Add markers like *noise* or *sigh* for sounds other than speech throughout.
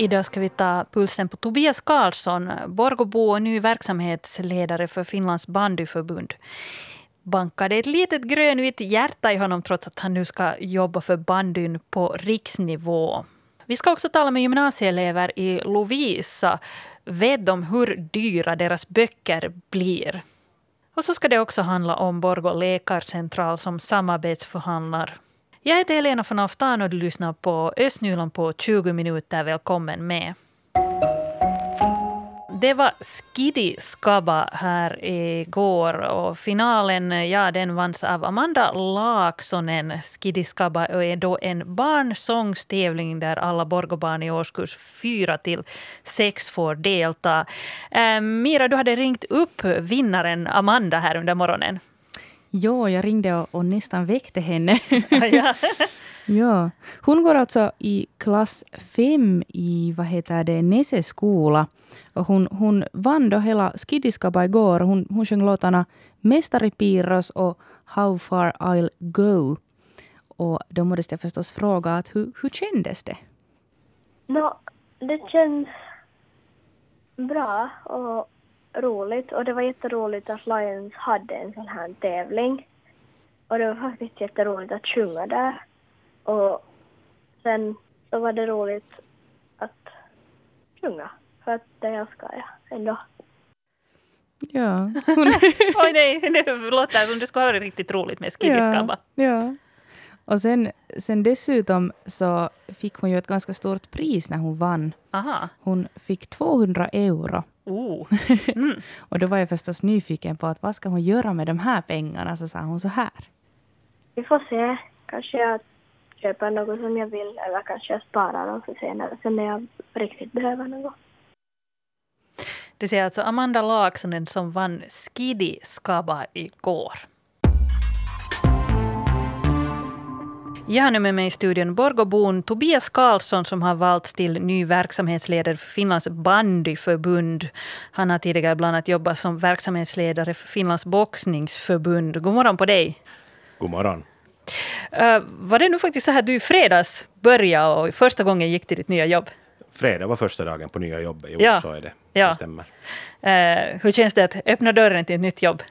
Idag ska vi ta pulsen på Tobias Karlsson, Borgåbo och ny verksamhetsledare för Finlands bandyförbund. Bankade ett litet grönvitt hjärta i honom trots att han nu ska jobba för bandyn på riksnivå. Vi ska också tala med gymnasieelever i Lovisa. Vet de hur dyra deras böcker blir? Och så ska det också handla om Borgå läkarcentral som samarbetsförhandlar jag heter Helena von Aftan och du lyssnar på Östnyland på 20 minuter. Välkommen med. Det var Skiddy Skaba här igår och finalen ja, den vanns av Amanda Laaksonen. Skiddy Skaba är då en barnsångstävling där alla Borgåbarn i årskurs 4 till 6 får delta. Eh, Mira, du hade ringt upp vinnaren Amanda här under morgonen. Ja, jag ringde och, och nästan väckte henne. *laughs* *laughs* ja. Hon går alltså i klass 5 i vad heter det, Nese skola. Och hon, hon vann då hela Skidiskaba igår. Hon, hon sjöng låtarna Mästare Piros och How far I'll go. Och då måste jag förstås fråga att hur, hur kändes det? No, det känns bra och roligt och det var jätteroligt att Lions hade en sån här tävling. Och det var faktiskt jätteroligt att sjunga där. Och sen så var det roligt att sjunga, för att det älskar jag ändå. Ja. *laughs* Oj nej, det låter som det ska vara riktigt roligt med Skiddiskabba. Ja, ja. Och sen, sen dessutom så fick hon ju ett ganska stort pris när hon vann. Aha. Hon fick 200 euro. Oh. *laughs* Mm. och då var jag förstås nyfiken på att vad ska hon göra med de här pengarna? Så sa hon så här. Vi får se. Kanske jag köper något som jag vill eller kanske jag sparar dem för senare sen när jag riktigt behöver något. Det säger alltså Amanda Laaksonen som vann Skidi Skaba igår. Jag har nu med mig i studion Borgåbon Tobias Karlsson som har valts till ny verksamhetsledare för Finlands bandyförbund. Han har tidigare bland annat jobbat som verksamhetsledare för Finlands boxningsförbund. God morgon på dig. God morgon. Uh, var det nu faktiskt så här du i fredags började och första gången gick till ditt nya jobb? Fredag var första dagen på nya jobbet. Jo, ja. så är det. Ja. Det stämmer. Uh, hur känns det att öppna dörren till ett nytt jobb?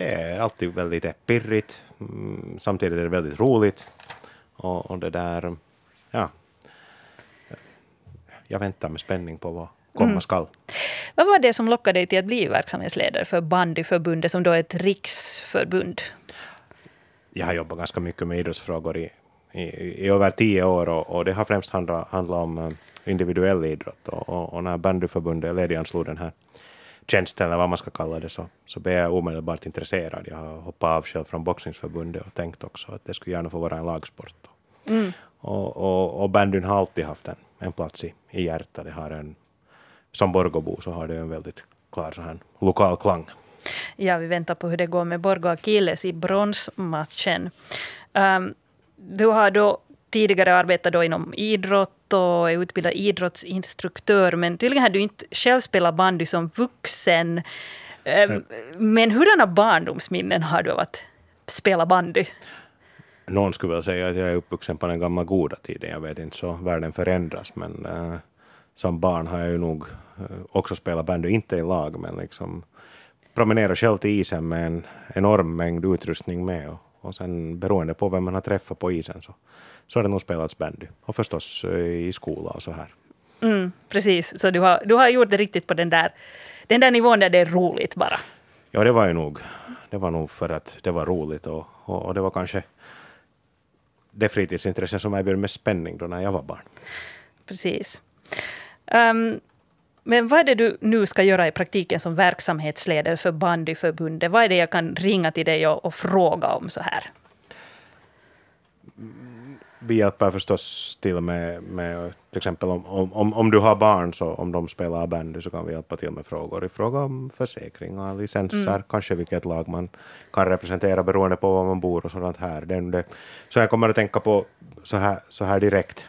Det är alltid väldigt pirrigt. Mm, samtidigt är det väldigt roligt. Och, och det där, ja. Jag väntar med spänning på vad komma mm. skall. Vad var det som lockade dig till att bli verksamhetsledare för bandyförbundet som då är ett riksförbund? Jag har jobbat ganska mycket med idrottsfrågor i, i, i över tio år och, och det har främst handlat, handlat om eh, individuell idrott. Och, och, och när bandyförbundet ledigantslog den här tjänsten, eller vad man ska kalla det, så, så blev jag omedelbart intresserad. Jag har hoppat av själv från boxningsförbundet och tänkt också att det skulle gärna få vara en lagsport. Mm. Och, och, och bandyn har alltid haft en, en plats i, i hjärtat. Det har en, som Borgåbo så har det en väldigt klar så här, lokal klang. Ja, vi väntar på hur det går med Borgå Akilles i bronsmatchen. Um, du har då tidigare arbetat då inom idrott och är utbildad idrottsinstruktör. Men tydligen har du inte själv spelat bandy som vuxen. Mm. Men hurdana barndomsminnen har du av att spela bandy? Någon skulle väl säga att jag är uppvuxen på den gamla goda tiden. Jag vet inte så världen förändras. Men äh, som barn har jag ju nog äh, också spelat bandy, inte i lag, men liksom promenera själv till isen med en enorm mängd utrustning med. Och, och sen beroende på vem man har träffat på isen så så har det nog spelats bandy. Och förstås eh, i skola och så här. Mm, precis, så du har, du har gjort det riktigt på den där, den där nivån där det är roligt bara. Ja, det var ju nog. Det var nog för att det var roligt och, och, och det var kanske det fritidsintresse som erbjöd mest spänning då när jag var barn. Precis. Um, men vad är det du nu ska göra i praktiken som verksamhetsledare för bandyförbundet? Vad är det jag kan ringa till dig och, och fråga om så här? vi hjälper förstås till med, med till exempel om, om, om du har barn, så om de spelar bandy så kan vi hjälpa till med frågor i fråga om försäkringar, licenser, mm. kanske vilket lag man kan representera beroende på var man bor och sådant här. Det, det. Så jag kommer att tänka på så här, så här direkt.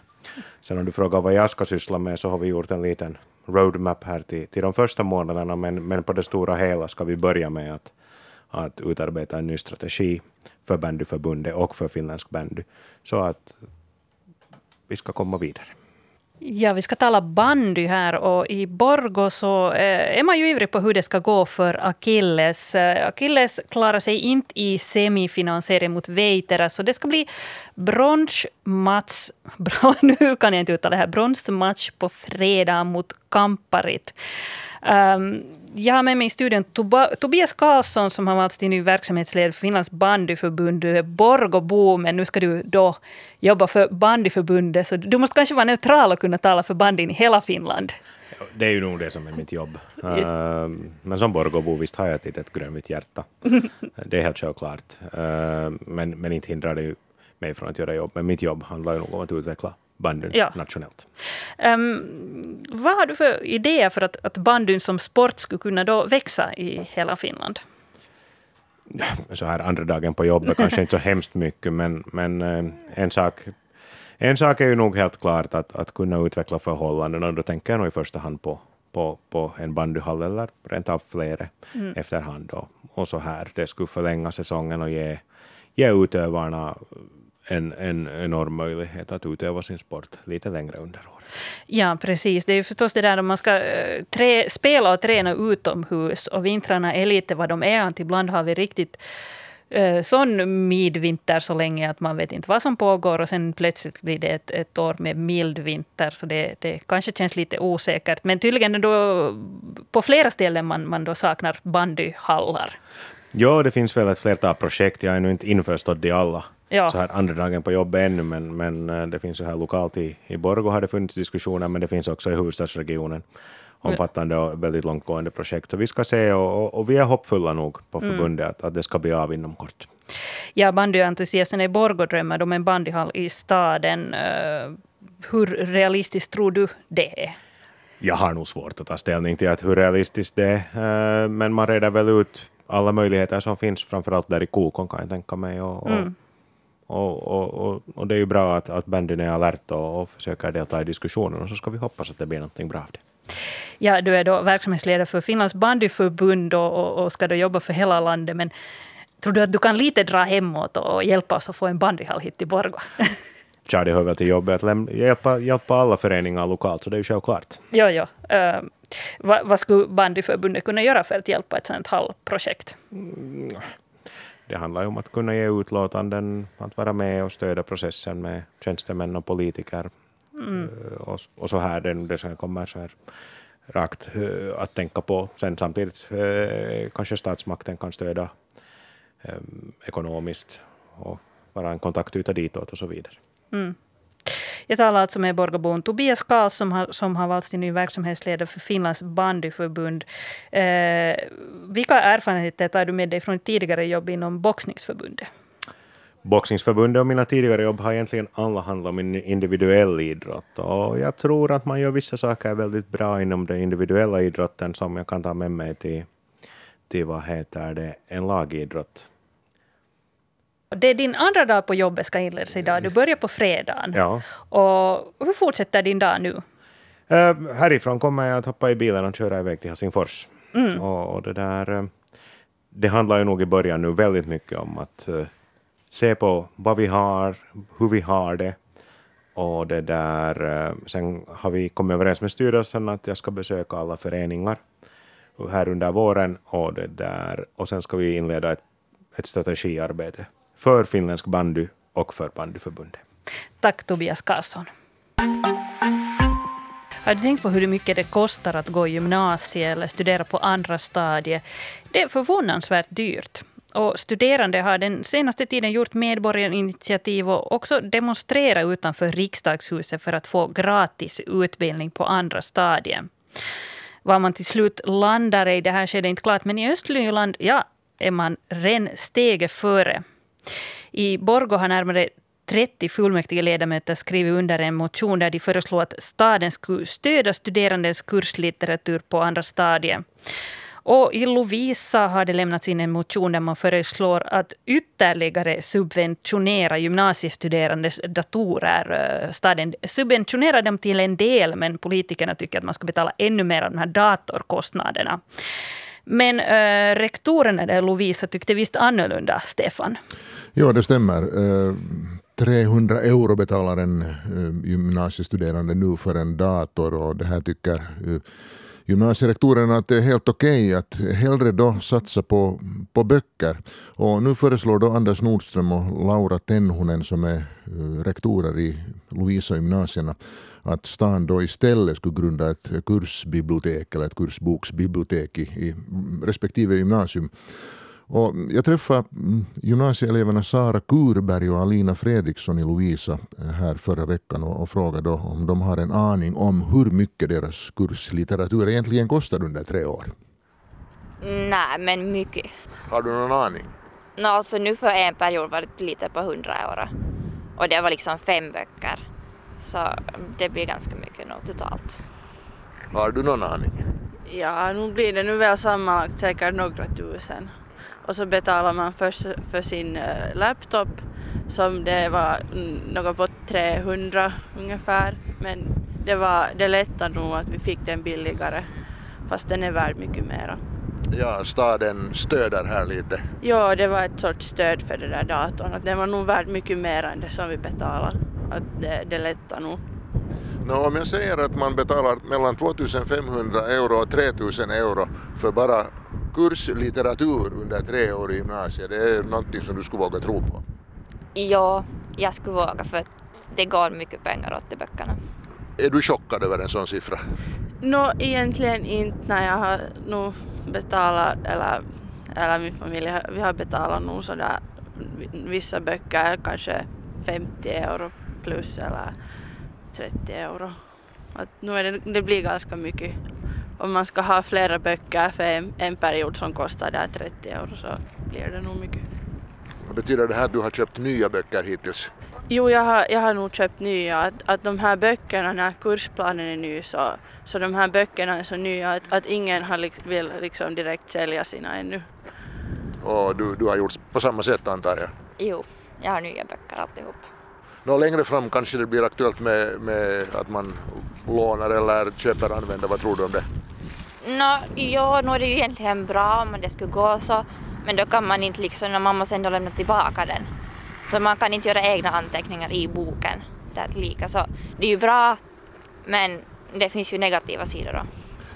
Sen om du frågar vad jag ska syssla med så har vi gjort en liten roadmap här till, till de första månaderna, men, men på det stora hela ska vi börja med att, att utarbeta en ny strategi för bandyförbundet och för finländsk bandy så att vi ska komma vidare. Ja, vi ska tala bandy här och i Borgo så eh, är man ju ivrig på hur det ska gå för Akilles. Eh, Akilles klarar sig inte i semifinalserien mot Veitera så det ska bli bronsmatch, *laughs* nu kan jag inte uttala det här, bronsmatch på fredag mot Kamparit. Um, jag har med mig i studion Tobias Karlsson som har valts till ny verksamhetsledare för Finlands bandyförbund, Borgobo, men nu ska du då jobba för bandyförbundet, så du måste kanske vara neutral och kunna tala för bandyn i hela Finland. Det är ju nog det som är mitt jobb. *laughs* Uh, men som Borgobo, visst har jag ett litet grönvitt hjärta. *laughs* det är helt självklart. Uh, men, men inte hindrar det mig från att göra jobb. Men mitt jobb handlar ju nog om att utveckla bandyn ja. nationellt. Um, vad har du för idéer för att, att bandyn som sport skulle kunna då växa i hela Finland? *laughs* Så här andra dagen på jobbet kanske inte så *laughs* hemskt mycket, men, men eh, en, sak, en sak är ju nog helt klart att, att kunna utveckla förhållanden och då tänker jag nog i första hand på, på, på en bandyhall eller rent av flera mm. efterhand. Och, och så här, det skulle förlänga säsongen och ge, ge utövarna en, en enorm möjlighet att utöva sin sport lite längre under året. Ja, precis. Det är ju förstås det där om man ska eh, trä, spela och träna utomhus och vintrarna är lite vad de är. Att ibland har vi riktigt uh, sån midvinter så länge att man vet inte vad som pågår och sen plötsligt blir det ett, ett år med mild vinter. Så det, det kanske känns lite osäkert. Men tydligen då på flera ställen man, man då saknar bandyhallar. Ja, det finns väl ett flertal projekt. Jag är nu inte införstådd i alla ja. så här andra dagen på jobbet ännu, men, men eh, det finns ju här lokalt i, i Borgå har det funnits diskussioner, men det finns också i huvudstadsregionen omfattande och väldigt långtgående projekt. Så vi ska se, och, och, och vi är hoppfulla nog på mm. förbundet mm. att, att det ska bli av inom kort. Ja, bandyentusiasterna i Borgå drömmer om en bandyhall i staden. Uh, hur realistiskt tror du det är? Jag har nog svårt att ta ställning till att hur realistiskt det är, uh, men man reder väl ut alla möjligheter som finns, framförallt där i Kokon kan jag tänka mig. Och, mm. Och, och, och, och, det är ju bra att, att bandyn är alert och, och försöker delta i diskussionen och så ska vi hoppas att det blir någonting bra av det. Ja, du är då verksamhetsledare för Finlands bandyförbund och, och, ska då jobba för hela landet. Men tror du att du kan lite dra hemåt och hjälpa oss att få en bandyhall hit till Borgå? *laughs* Ja, det hör väl till jobbet att hjälpa, hjälpa alla föreningar lokalt, så det är ju självklart. Jo, jo. Uh, vad, vad skulle bandyförbundet kunna göra för att hjälpa ett sådant hallprojekt? Mm, det handlar ju om att kunna ge utlåtanden, att vara med och stödja processen med tjänstemän och politiker. Mm. Eh, och, och, så här, det, det som kommer så här rakt uh, att tänka på. Sen samtidigt uh, kanske statsmakten kan stödja ekonomiskt och vara en kontaktyta ditåt och så vidare. Mm. Jag talar alltså med Borgabon Tobias Karls som har, som har valts till ny verksamhetsledare för Finlands bandyförbund. Eh, vilka erfarenheter tar du med dig från tidigare jobb inom boxningsförbundet? Boxningsförbundet och mina tidigare jobb har egentligen alla handlat om individuell idrott. Och jag tror att man gör vissa saker väldigt bra inom den individuella idrotten som jag kan ta med mig till, till vad heter det, en lagidrott. Det är din andra dag på jobbet ska inledas idag. Du börjar på fredagen. Ja. Och hur fortsätter din dag nu? Uh, härifrån kommer jag att hoppa i bilen och köra iväg till Helsingfors. Mm. Och, och, det där... Uh, det handlar ju nog i början nu väldigt mycket om att uh, se på vad vi har, hur vi har det. Och det där, sen har vi kommit överens med styrelsen att jag ska besöka alla föreningar här under våren och, det där, och sen ska vi inleda ett, ett strategiarbete för finländsk bandy och för bandyförbundet. Tack Tobias Karlsson. Har du tänkt på hur mycket det kostar att gå i gymnasiet eller studera på andra stadiet? Det är förvånansvärt dyrt. Och studerande har den senaste tiden gjort medborgarinitiativ och också demonstrerat utanför riksdagshuset för att få gratis utbildning på andra stadier. Var man till slut landar i, det här skedet inte klart, men i Östnyland ja, är man redan steget före. I Borgå har närmare 30 fullmäktigeledamöter skrivit under en motion där de föreslår att staden skulle stödja studerandes kurslitteratur på andra stadier. Och i Lovisa har det lämnats in en motion där man föreslår att ytterligare subventionera gymnasiestuderandes datorer. Eh, staden subventionerar dem till en del, men politikerna tycker att man ska betala ännu mer av de här datorkostnaderna. Men eh, äh, rektorerna där, Lovisa, tyckte visst annorlunda, Stefan? Ja, det stämmer. Eh, äh, 300 euro betalar en äh, gymnasiestuderande nu för en dator och det här tycker äh, gymnasierektorerna att det är helt okej okay att hellre då satsa på, på böcker. Och nu föreslår då Anders Nordström och Laura Tenhunen som är rektorer i Lovisa gymnasierna att stan då istället skulle grunda ett kursbibliotek eller ett kursboksbibliotek i, i respektive gymnasium. Och jag träffade mm, gymnasieeleverna Sara Kurberg och Alina Fredriksson i Lovisa eh, här förra veckan och, och frågade om de har en aning om hur mycket deras kurslitteratur egentligen kostar under tre år. Nej, men mycket. Har du någon aning? No, alltså nu för en period var det lite på 100 euro. Och det var liksom fem böcker. Så det blir ganska mycket nog totalt. Har du någon aning? Ja, nu blir det nu väl sammanlagt säkert några tusen. Och så betalar man först för sin uh, laptop som det var något på 300 ungefär. Men det, var, det lättade nog att vi fick den billigare fast den är värd mycket mera. Ja, staden stöder här lite. Ja, det var ett sorts stöd för den där datorn. Att den var nog värd mycket mer än det som vi betalade. Att det, det lättar nog. No, om jag säger att man betalar mellan 2500 euro och 3000 euro för bara kurslitteratur under tre år i gymnasiet, det är någonting som du skulle våga tro på? Ja, jag skulle våga för det går mycket pengar åt de böckerna. Är du chockad över en sån siffra? No, egentligen inte när jag har nog betalat, eller, eller min familj, vi har betalat nog sådär vissa böcker, kanske 50 euro plus eller 30 euro. Att nu är det, det blir ganska mycket. Om man ska ha flera böcker för en, en period som kostar där 30 euro så blir det nog mycket. Vad betyder det här att du har köpt nya böcker hittills? Jo, jag har, jag har nog köpt nya. Att, att de här böckerna, när kursplanen är ny så, så de här böckerna är så nya att, att ingen har, vill liksom direkt sälja sina ännu. Och du, du har gjort på samma sätt antar jag? Jo, jag har nya böcker alltihop. Nå, längre fram kanske det blir aktuellt med, med att man lånar eller köper använda. Vad tror du om det? Nå, ja, nu är det ju egentligen bra om det skulle gå så, men då kan man inte liksom, man måste ändå lämna tillbaka den. Så man kan inte göra egna anteckningar i boken lika. Så det är ju bra, men det finns ju negativa sidor då.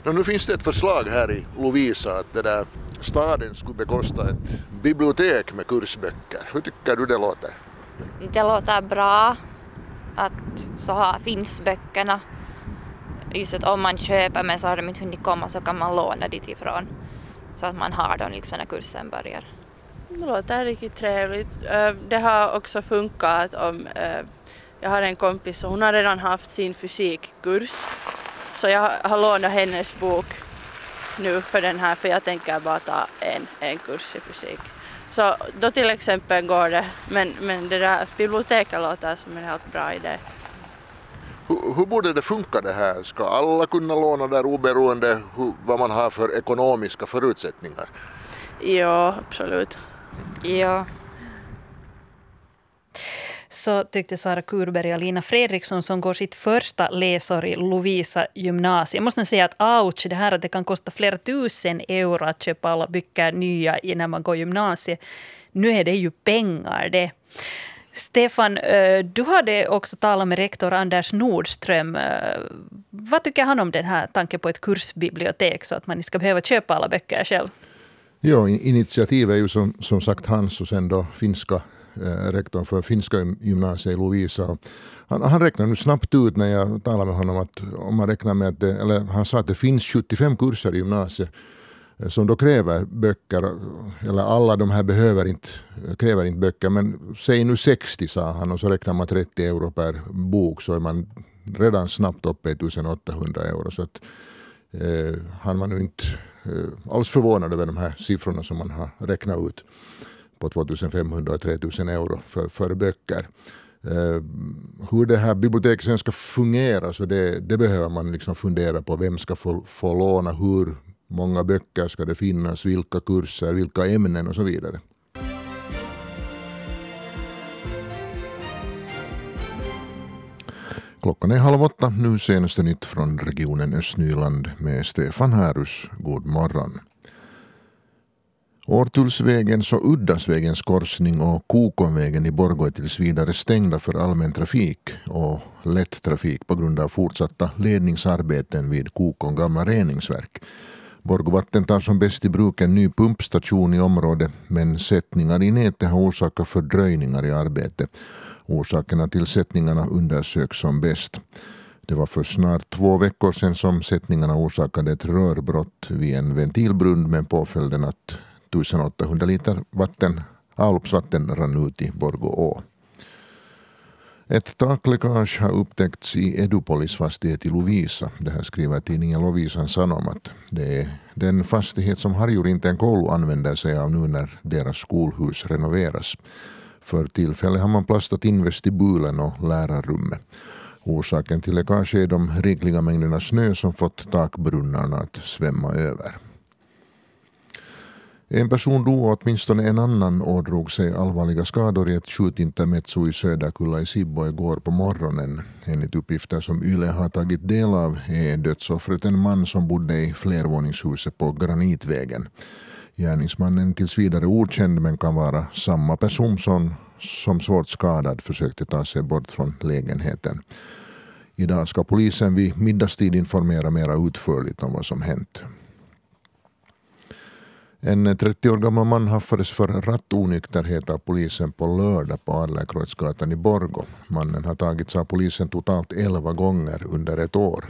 Nå, nu finns det ett förslag här i Lovisa att det där staden skulle bekosta ett bibliotek med kursböcker. Hur tycker du det låter? Det låter bra att så här finns böckerna. Just att om man köper men så har de inte hunnit komma så kan man låna dit ifrån. Så att man har dem liksom när kursen börjar. Det låter riktigt trevligt. Eh, det har också funkat om eh, jag har en kompis och hon har redan haft sin fysikkurs. Så jag har lånat hennes bok nu för den här för jag tänker bara ta en, en kurs i fysik. Så då till exempel går det, men, men det där biblioteket låter som en helt bra idé. Hur, hur borde det funka det här? Ska alla kunna låna där oberoende hur, vad man har för ekonomiska förutsättningar? Ja, absolut. Ja så tyckte Sara Kurberg och Lina Fredriksson som går sitt första läsår i Lovisa gymnasium. Jag måste säga att ouch, det här att det kan kosta flera tusen euro att köpa alla böcker nya när man går gymnasiet. Nu är det ju pengar det. Stefan, eh, du hade också talat med rektor Anders Nordström. Eh, vad tycker han om den här tanken på ett kursbibliotek så att man inte ska behöva köpa alla böcker själv? Ja, initiativet är ju som, som sagt hans och sen då finska Eh, rektorn för finska gymnasiet i Lovisa. Han, han räknade nu snabbt ut när jag talade med honom att om man räknar med att det, eller han sa att det finns 75 kurser i gymnasiet eh, som då kräver böcker, eller alla de här behöver inte, kräver inte böcker, men säg nu 60 sa han och så räknar man 30 euro per bok så är man redan snabbt uppe i 1800 euro. Så att, eh, han var nu inte eh, alls förvånad över de här siffrorna som man har räknat ut på 2500 och 3000 euro för, för böcker. Uh, hur det här biblioteket sen ska fungera, så det, det, behöver man liksom fundera på. Vem ska få, få låna, hur många böcker ska det finnas, vilka kurser, vilka ämnen och så vidare. Klockan är halv åtta, nu senaste nytt från regionen Östnyland med Stefan Härus. God morgon. Årtullsvägens och Uddasvägens korsning och Kokonvägen i Borgå är tills vidare stängda för allmän trafik och lätt trafik på grund av fortsatta ledningsarbeten vid Kokon gamla reningsverk. Borgvatten tar som bäst i bruk en ny pumpstation i området men sättningar i nätet har orsakat fördröjningar i arbetet. Orsakerna till sättningarna undersöks som bäst. Det var för snart två veckor sedan som sättningarna orsakade ett rörbrott vid en ventilbrunn med påföljden att 1800 liter vatten, avloppsvatten rann ut i Borgå å. Ett takläckage har upptäckts i Edupolis fastighet i Lovisa. Det här skriver tidningen Lovisan Sanomat. Det är den fastighet som Harjurinten koulu använder sig av nu när deras skolhus renoveras. För tillfället har man plastat in vestibulen och lärarrummet. Orsaken till läckage är de rikliga mängderna snö som fått takbrunnarna att svämma över. En person dog och åtminstone en annan ådrog sig allvarliga skador i ett skjutintermezzo i Söderkulla i Sibbo igår på morgonen. Enligt uppgifter som YLE har tagit del av är dödsoffret en man som bodde i flervåningshuset på Granitvägen. Gärningsmannen tills vidare okänd men kan vara samma person som, som svårt skadad försökte ta sig bort från lägenheten. Idag ska polisen vid middagstid informera mera utförligt om vad som hänt. En 30 år gammal man haffades för rattonykterhet av polisen på lördag på Adlercreutzgatan i Borgo. Mannen har tagits av polisen totalt 11 gånger under ett år.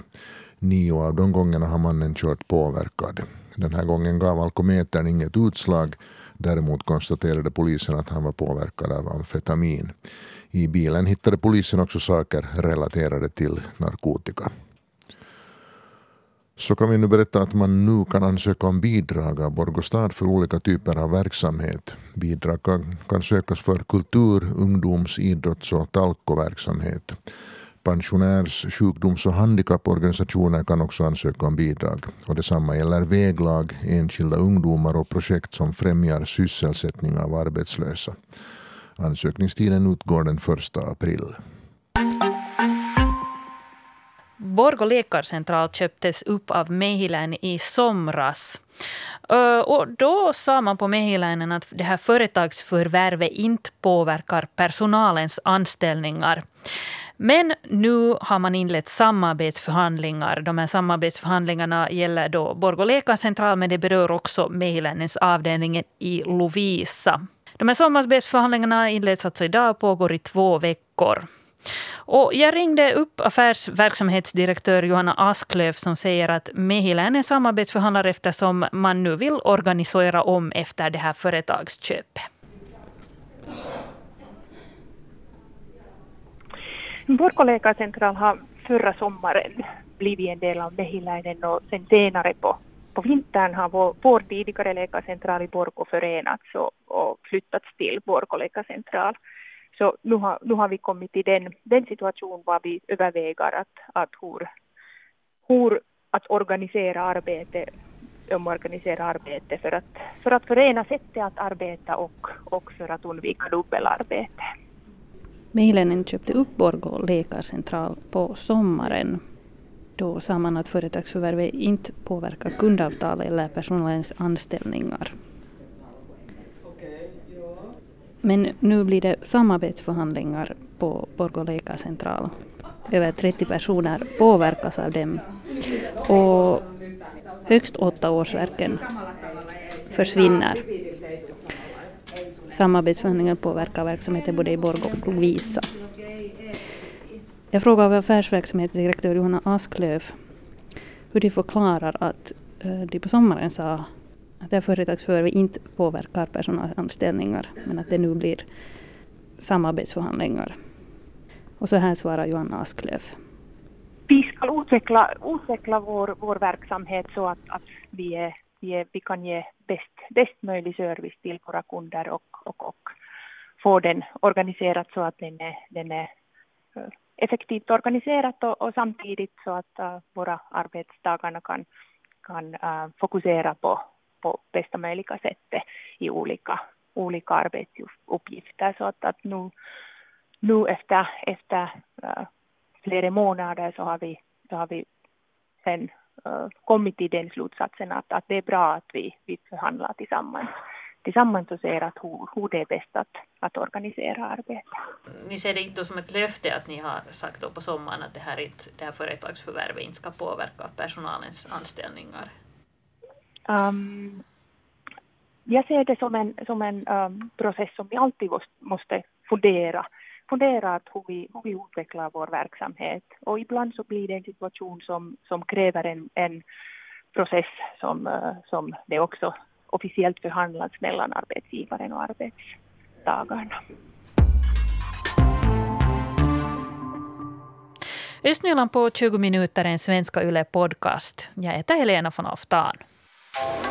Nio av de gångerna har mannen kört påverkad. Den här gången gav alkometern inget utslag. Däremot konstaterade polisen att han var påverkad av amfetamin. I bilen hittade polisen också saker relaterade till narkotika så kan vi nu berätta att man nu kan ansöka om bidrag av Borgostad för olika typer av verksamhet. Bidrag kan, kan sökas för kultur, ungdoms-, idrotts och talkoverksamhet. Pensionärs-, sjukdoms och handikapporganisationer kan också ansöka om bidrag. Och detsamma gäller väglag, enskilda ungdomar och projekt som främjar sysselsättning av arbetslösa. Ansökningstiden utgår den 1 april. Borgå läkarcentral köptes upp av Mehiläinen i somras. Och då sa man på Mehiläinen att det här företagsförvärvet inte påverkar personalens anställningar. Men nu har man inlett samarbetsförhandlingar. De här samarbetsförhandlingarna gäller då Borgå läkarcentral men det berör också Mehiläinens avdelning i Lovisa. De här samarbetsförhandlingarna inleds alltså idag och pågår i två veckor. Och jag ringde upp affärsverksamhetsdirektör Johanna Asklöf som säger att Mehiläinen samarbetsförhandlar eftersom man nu vill organisera om efter det här företagsköpet. Vår läkarcentral har förra sommaren blivit en del av Mehiläinen och sen senare på, på vintern har vår, vår tidigare läkarcentral i Borgå förenats och, och flyttats till Borgå läkarcentral. Så nu har, nu har vi kommit till den, den situation var vi överväger att, att hur, hur att organisera arbete omorganisera arbete för att, för att förena sättet att arbeta och, och för att undvika dubbelarbete. Mehiläinen köpte upp Borgå läkarcentral på sommaren. Då sa man att företagsförvärvet inte påverkar kundavtal eller personalens anställningar. Men nu blir det samarbetsförhandlingar på Borgå läkarcentral. Över 30 personer påverkas av dem. Och högst åtta årsverken försvinner. Samarbetsförhandlingar påverkar verksamheten både i Borgå och Lovisa. Jag frågade affärsverksamhetsdirektör Johanna Asklöf hur de förklarar att eh, de på sommaren sa att det företagsförvärvet inte påverkar personalanställningar men att det nu blir samarbetsförhandlingar. Och så här svarar Johanna Asklöf. Vi ska utveckla, utveckla vår, vår verksamhet så att, att vi, är, vi, är, vi kan ge bäst, bäst möjlig service till våra kunder och, och, och få den organiserad så att den är, den är eh, effektivt organiserat och, och samtidigt så att uh, våra arbetstagarna kan, kan uh, fokusera på, på bästa möjliga sätt i olika, olika arbetsuppgifter. Så att, att nu, nu efter, efter äh, flera månader så har vi, så har vi sen äh, kommit till den slutsatsen att, att det är bra att vi, vi förhandlar tillsammans tillsammans och ser att hur, hur det är bäst att, att organisera arbetet. Ni ser det inte som ett löfte att ni har sagt då på sommaren att det här, inte, det här företagsförvärvet inte ska påverka personalens anställningar? Um, jag ser det som en, som en um, process som vi alltid måste fundera på. hur vi, hur vi utvecklar vår verksamhet. Och ibland så blir det en situation som, som kräver en, en process som, uh, som det också officiellt förhandlats mellan arbetsgivaren och arbetstagarna. Östnyland på 20 minuter, en svenska Yle podcast. Jag heter Helena von Oftan. you